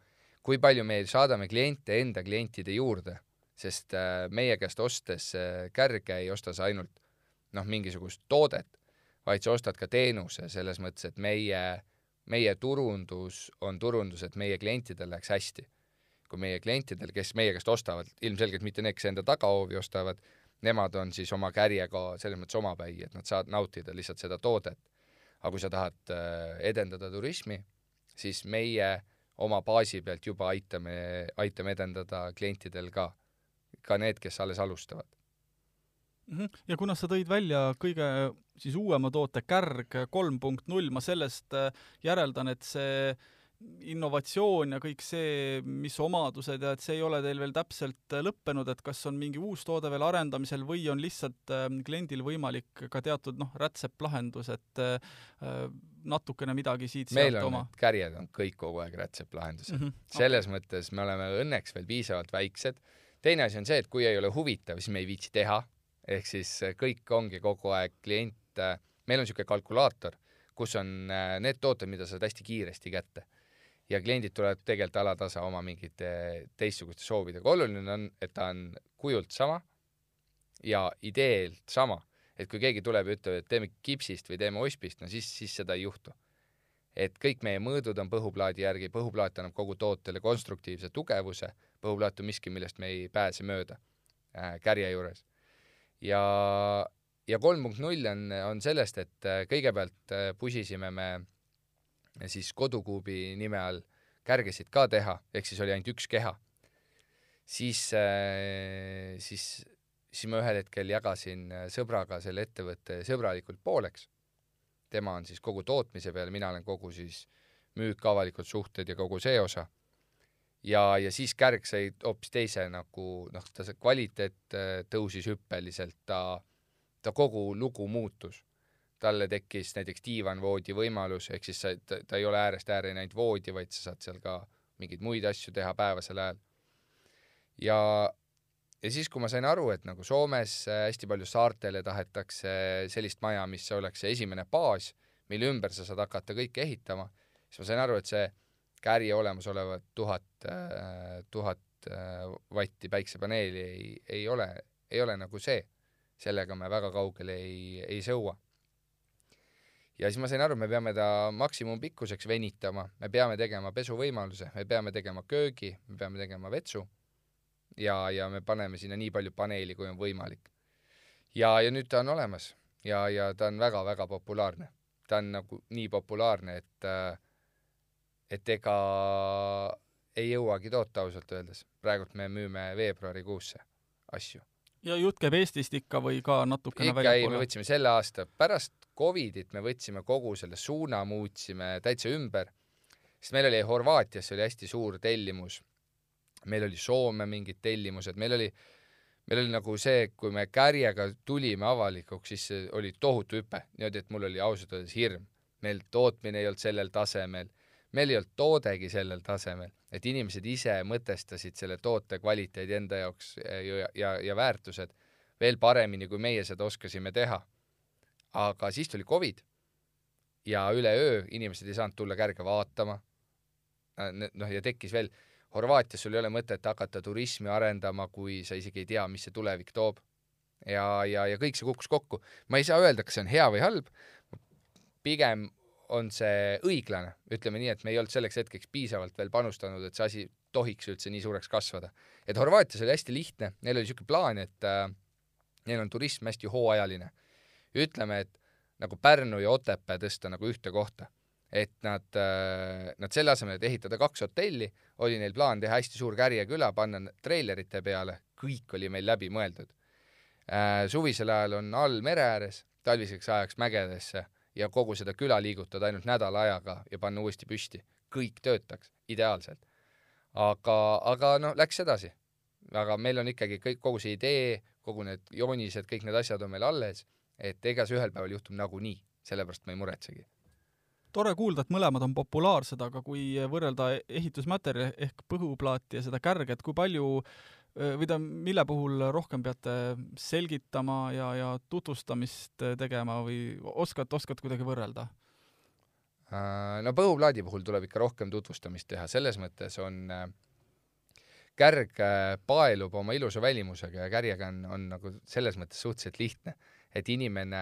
kui palju me saadame kliente enda klientide juurde, sest äh, meie käest ostes äh, kärge ei osta sa ainult noh, mingisugust toodet, vaid sa ostad ka teenuse, selles mõttes, et meie, meie turundus on turundus, et meie klientidel läheks hästi kui meie klientidel, kes meie käest ostavad, ilmselgelt mitte need, kes enda tagahoovi ostavad, nemad on siis oma kärjega selles mõttes omapäi, et nad saavad nautida lihtsalt seda toodet. aga kui sa tahad äh, edendada turismi, siis meie oma baasi pealt juba aitame, aitame edendada klientidel ka, ka need, kes alles alustavad mhm. ja kuna sa tõid välja kõige siis uuema toote Kärg kolm punkt null, ma sellest äh, järeldan, et see innovatsioon ja kõik see, mis omadused ja et see ei ole teil veel täpselt äh, lõppenud, et kas on mingi uus toode veel arendamisel või on lihtsalt äh, kliendil võimalik ka teatud noh, rätseplahendus, et äh, natukene midagi siit-sealt oma? kärjed on kõik kogu aeg rätseplahendused mm. -hmm. selles okay. mõttes me oleme õnneks veel piisavalt väiksed. teine asi on see, et kui ei ole huvitav, siis me ei viitsi teha, ehk siis kõik ongi kogu aeg klient, meil on niisugune kalkulaator, kus on need tooted, mida saad hästi kiiresti kätte ja kliendid tulevad tegelikult alatasa oma mingite teistsuguste soovidega. oluline on, et ta on kujult sama ja ideelt sama. et kui keegi tuleb ja ütleb, et teeme kipsist või teeme ospist, no siis, siis seda ei juhtu. et kõik meie mõõdud on põhuplaadi järgi, põhuplaat annab kogu tootele konstruktiivse tugevuse, põhuplaat on miski, millest me ei pääse mööda äh, kärje juures. ja, ja kolm punkt null on, on sellest, et äh, kõigepealt äh, pusisime me siis Kodukuubi nime all kärgesid ka teha, ehk siis oli ainult üks keha. siis, äh, siis, siis ma ühel hetkel jagasin äh, sõbraga selle ettevõtte sõbralikult pooleks. tema on siis kogu tootmise peal, mina olen kogu siis müük, avalikud suhted ja kogu see osa. ja, ja siis kärg sai hoopis teise nagu noh, ta see kvaliteet äh, tõusis hüppeliselt, ta, ta kogu lugu muutus. Talle tekkis näiteks diivanvoodi võimalus, ehk siis sa, ta, ta ei ole äärest ääreni ainult voodi, vaid sa saad seal ka mingeid muid asju teha päevasel ajal. ja, ja siis, kui ma sain aru, et nagu Soomes äh, hästi palju saartele tahetakse sellist maja, mis oleks see esimene baas, mille ümber sa saad hakata kõike ehitama, siis ma sain aru, et see Kärje olemasolevat tuhat, äh, tuhat äh, vatti päiksepaneeli ei, ei ole, ei ole nagu see sellega me väga kaugele ei, ei sõua. Ja siis ma sain aru, me peame ta maksimumpikkuseks venitama, me peame tegema pesuvõimaluse, me peame tegema köögi, me peame tegema vetsu ja, ja me paneme sinna nii palju paneeli, kui on võimalik. ja, ja nüüd ta on olemas ja, ja ta on väga-väga populaarne. ta on nagu nii populaarne, et et ega ei jõuagi toota ausalt öeldes. praegult me müüme veebruarikuusse asju ja jutt käib Eestist ikka või ka natukene ikka ei, me võtsime selle aasta, pärast Covidit me võtsime kogu selle suuna, muutsime täitsa ümber, sest meil oli Horvaatias oli hästi suur tellimus, meil oli Soome mingid tellimused, meil oli, meil oli nagu see, kui me Kärjega tulime avalikuks, siis oli tohutu hüpe, niimoodi, et mul oli ausalt öeldes hirm. meil tootmine ei olnud sellel tasemel meil ei olnud toodegi sellel tasemel, et inimesed ise mõtestasid selle toote kvaliteedi enda jaoks ja, ja, ja väärtused veel paremini, kui meie seda oskasime teha. Aga siis tuli Covid ja üleöö inimesed ei saanud tulla kärge vaatama. noh, ja tekkis veel, Horvaatias sul ei ole mõtet hakata turismi arendama, kui sa isegi ei tea, mis see tulevik toob. ja, ja, ja kõik see kukkus kokku. ma ei saa öelda, kas see on hea või halb, pigem on see õiglane, ütleme nii, et me ei olnud selleks hetkeks piisavalt veel panustanud, et see asi tohiks üldse nii suureks kasvada. et Horvaatias oli hästi lihtne, neil oli niisugune plaan, et äh, neil on turism hästi hooajaline. Ütleme, et nagu Pärnu ja Otepää tõsta nagu ühte kohta. et nad äh,, nad selle asemel, et ehitada kaks hotelli, oli neil plaan teha hästi suur Kärje küla, panna treilerite peale, kõik oli meil läbi mõeldud äh,. suvisel ajal on all mere ääres, talviseks ajaks mägedesse ja kogu seda küla liigutada ainult nädala ajaga ja panna uuesti püsti. kõik töötaks ideaalselt. aga, aga noh, läks edasi. aga meil on ikkagi kõik, kogu see idee, kogu need joonised, kõik need asjad on meil alles, et ega see ühel päeval juhtub nagunii, sellepärast ma ei muretsegi tore kuulda, et mõlemad on populaarsed, aga kui võrrelda ehitusmaterjali ehk põhuplaati ja seda kärget, kui palju või ta, mille puhul rohkem peate selgitama ja, ja tutvustamist tegema või oskad, oskad kuidagi võrrelda? Äh, no põhuplaadi puhul tuleb ikka rohkem tutvustamist teha, selles mõttes on äh, kärg äh, paelub oma ilusa välimusega ja kärjega on, on nagu selles mõttes suhteliselt lihtne, et inimene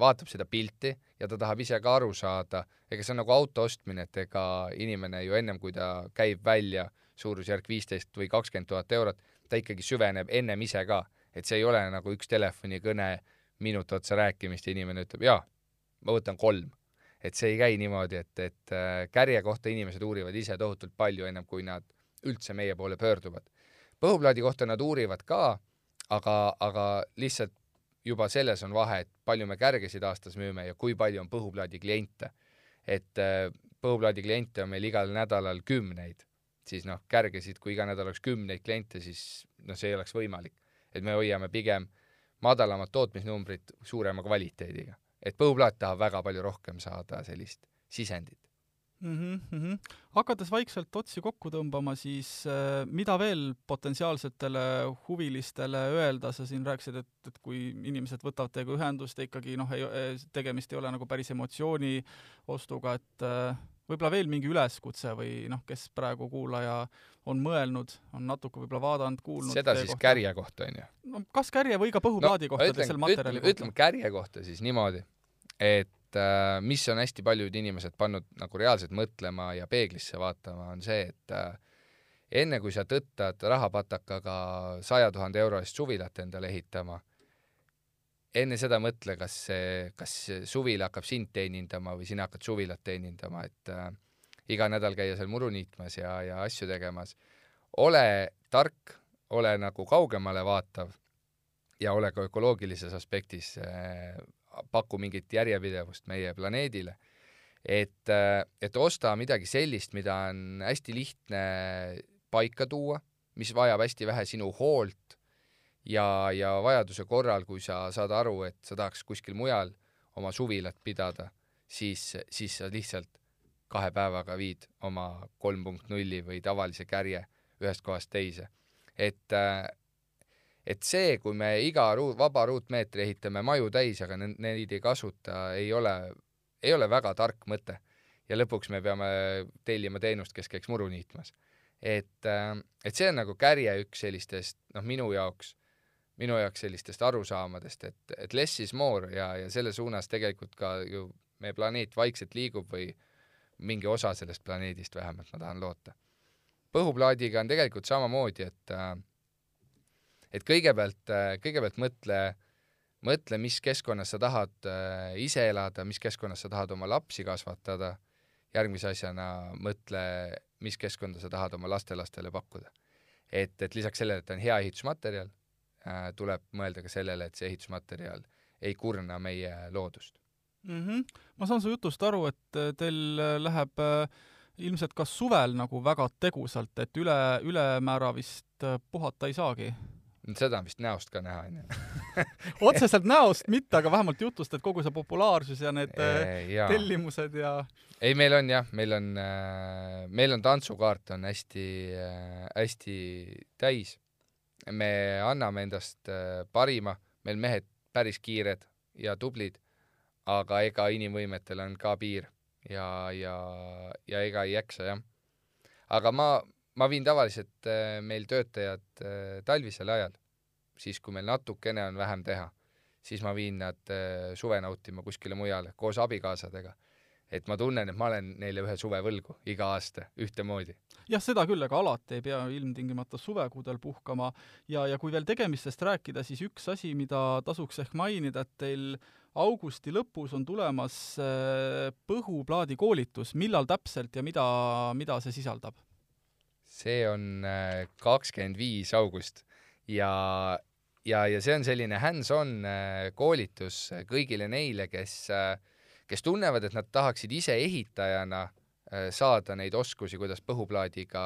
vaatab seda pilti ja ta tahab ise ka aru saada, ega see on nagu auto ostmine, et ega inimene ju ennem, kui ta käib välja suurusjärk viisteist või kakskümmend tuhat eurot, ta ikkagi süveneb ennem ise ka, et see ei ole nagu üks telefonikõne, minut otsa rääkimist ja inimene ütleb jaa, ma võtan kolm. et see ei käi niimoodi, et, et äh, kärje kohta inimesed uurivad ise tohutult palju, ennem kui nad üldse meie poole pöörduvad. põhuplaadi kohta nad uurivad ka, aga, aga lihtsalt juba selles on vahe, et palju me kärgesid aastas müüme ja kui palju on põhuplaadi kliente. et äh, põhuplaadi kliente on meil igal nädalal kümneid siis noh, kärgesid, kui iga nädal oleks kümneid kliente, siis noh, see ei oleks võimalik. et me hoiame pigem madalamat tootmisnumbrit suurema kvaliteediga. et põhuplaat tahab väga palju rohkem saada sellist sisendit mm. -hmm. hakates vaikselt otsi kokku tõmbama, siis äh, mida veel potentsiaalsetele huvilistele öelda, sa siin rääkisid, et, et kui inimesed võtavad teiega ühendust ja ikkagi noh, ei, tegemist ei ole nagu päris emotsiooni ostuga, et äh, võib-olla veel mingi üleskutse või noh, kes praegu kuulaja on mõelnud, on natuke võib-olla vaadanud, kuulnud seda siis kohta. Kärje kohta, on ju? no kas Kärje või ka Põhuplaadi no, kohta, kohta? ütleme Kärje kohta siis niimoodi, et äh, mis on hästi paljud inimesed pannud nagu reaalselt mõtlema ja peeglisse vaatama, on see, et äh, enne kui sa tõttad rahapatakaga saja tuhande euro eest suvilat endale ehitama enne seda mõtle, kas see, kas suvila hakkab sind teenindama või sina hakkad suvilat teenindama, et äh, iga nädal käia seal muru niitmas ja, ja asju tegemas. ole tark, ole nagu kaugemale vaatav ja ole ka ökoloogilises aspektis äh,, paku mingit järjepidevust meie planeedile. et et osta midagi sellist, mida on hästi lihtne paika tuua, mis vajab hästi vähe sinu hoolt ja, ja vajaduse korral, kui sa saad aru, et sa tahaks kuskil mujal oma suvilat pidada, siis, siis sa lihtsalt kahe päevaga viid oma kolm punkt nulli või tavalise kärje ühest kohast teise. et, et see, kui me iga ruut, vaba ruutmeetri ehitame maju täis, aga neid ei kasuta, ei ole, ei ole väga tark mõte. ja lõpuks me peame tellima teenust, kes käiks muru niitmas. et, et see on nagu kärje üks sellistest, noh, minu jaoks minu jaoks sellistest arusaamadest, et, et less is more ja, ja selle suunas tegelikult ka ju meie planeet vaikselt liigub või mingi osa sellest planeedist vähemalt, ma tahan loota. põhuplaadiga on tegelikult samamoodi, et äh, et kõigepealt, äh, kõigepealt mõtle, mõtle, mis keskkonnas sa tahad äh, ise elada, mis keskkonnas sa tahad oma lapsi kasvatada, järgmise asjana mõtle, mis keskkonda sa tahad oma lastelastele pakkuda. et, et lisaks sellele, et ta on hea ehitusmaterjal, Äh, tuleb mõelda ka sellele, et see ehitusmaterjal ei kurna meie loodust mm. -hmm. ma saan su jutust aru, et teil äh, läheb ilmselt ka suvel nagu väga tegusalt, et üle, ülemäära vist puhata ei saagi? Seda on vist näost ka näha, onju. (laughs) otseselt näost mitte, aga vähemalt jutust, et kogu see populaarsus ja need ja. tellimused ja ei, meil on jah, meil on, meil on tantsukaart on hästi, hästi täis me anname endast äh, parima, meil mehed päris kiired ja tublid, aga ega inimvõimetel on ka piir ja, ja, ja ega ei jaksa jah. aga ma, ma viin tavaliselt äh, meil töötajad äh, talvisel ajal, siis kui meil natukene on vähem teha, siis ma viin nad suve nautima kuskile mujale koos abikaasadega et ma tunnen, et ma olen neile ühe suve võlgu iga aasta ühtemoodi. jah, seda küll, aga alati ei pea ilmtingimata suvekuudel puhkama ja, ja kui veel tegemistest rääkida, siis üks asi, mida tasuks ehk mainida, et teil augusti lõpus on tulemas äh, põhuplaadi koolitus, millal täpselt ja mida, mida see sisaldab? See on äh, kakskümmend viis august ja ja, ja see on selline hands-on äh, koolitus kõigile neile, kes äh, kes tunnevad, et nad tahaksid ise ehitajana saada neid oskusi, kuidas põhuplaadiga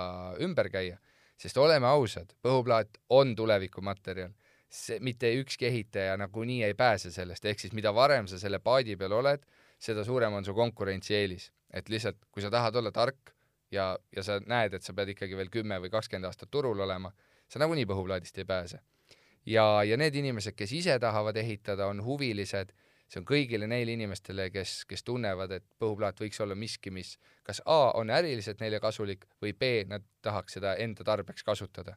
ümber käia, sest oleme ausad, põhuplaat on tulevikumaterjal. see, mitte ükski ehitaja nagunii ei pääse sellest, ehk siis mida varem sa selle paadi peal oled, seda suurem on su konkurentsieelis. et lihtsalt, kui sa tahad olla tark ja, ja sa näed, et sa pead ikkagi veel kümme või kakskümmend aastat turul olema, sa nagunii põhuplaadist ei pääse. ja, ja need inimesed, kes ise tahavad ehitada, on huvilised see on kõigile neile inimestele, kes, kes tunnevad, et põhuplaat võiks olla miski, mis kas A on äriliselt neile kasulik või B nad tahaks seda enda tarbeks kasutada.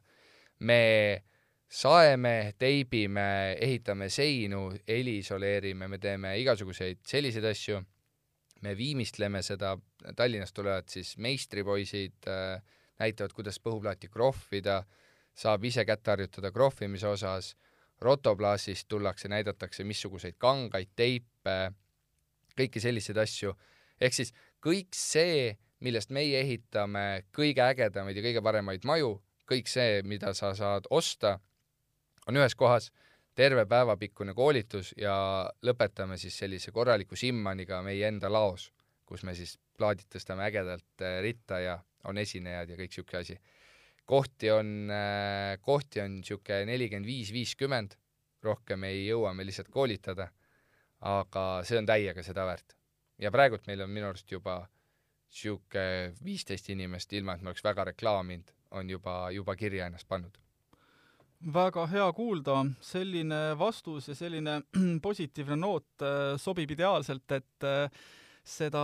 me saeme, teibime, ehitame seinu, heliisoleerime, me teeme igasuguseid selliseid asju, me viimistleme seda, Tallinnast tulevad siis meistripoisid äh,, näitavad, kuidas põhuplaati krohvida, saab ise kätt harjutada krohvimise osas rotoplaasist tullakse, näidatakse missuguseid kangaid, teipe, kõiki selliseid asju. ehk siis kõik see, millest meie ehitame kõige ägedamaid ja kõige paremaid maju, kõik see, mida sa saad osta, on ühes kohas, terve päevapikkune koolitus ja lõpetame siis sellise korraliku simmaniga meie enda laos, kus me siis plaadid tõstame ägedalt eh, ritta ja on esinejad ja kõik niisugune asi. Kohti on, äh, kohti on niisugune nelikümmend viis, viiskümmend, rohkem ei jõua me lihtsalt koolitada, aga see on täiega seda väärt. ja praegult meil on minu arust juba niisugune viisteist inimest, ilma et me oleks väga reklaaminud, on juba, juba kirja ennast pannud. Väga hea kuulda, selline vastus ja selline (clears throat) positiivne noot äh, sobib ideaalselt, et äh, seda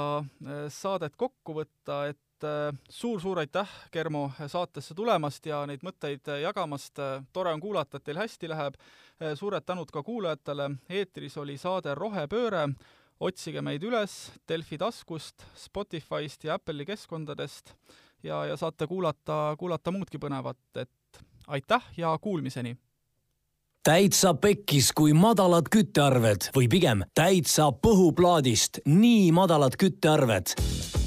saadet kokku võtta, et suur-suur äh, aitäh, Germo, saatesse tulemast ja neid mõtteid äh, jagamast. tore on kuulata, et teil hästi läheb. Äh, suured tänud ka kuulajatele. eetris oli saade Rohepööre. otsige meid üles Delfi taskust, Spotify'st ja Apple'i keskkondadest ja, ja saate kuulata, kuulata muudki põnevat, et aitäh ja kuulmiseni! Täitsa pekkis, kui madalad küttearved või pigem täitsa põhuplaadist nii madalad küttearved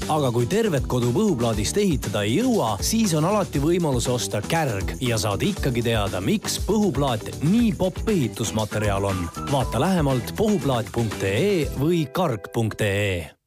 aga kui tervet kodu põhuplaadist ehitada ei jõua, siis on alati võimalus osta kärg ja saad ikkagi teada, miks põhuplaat nii popp ehitusmaterjal on. vaata lähemalt põhuplaat.ee või karg.ee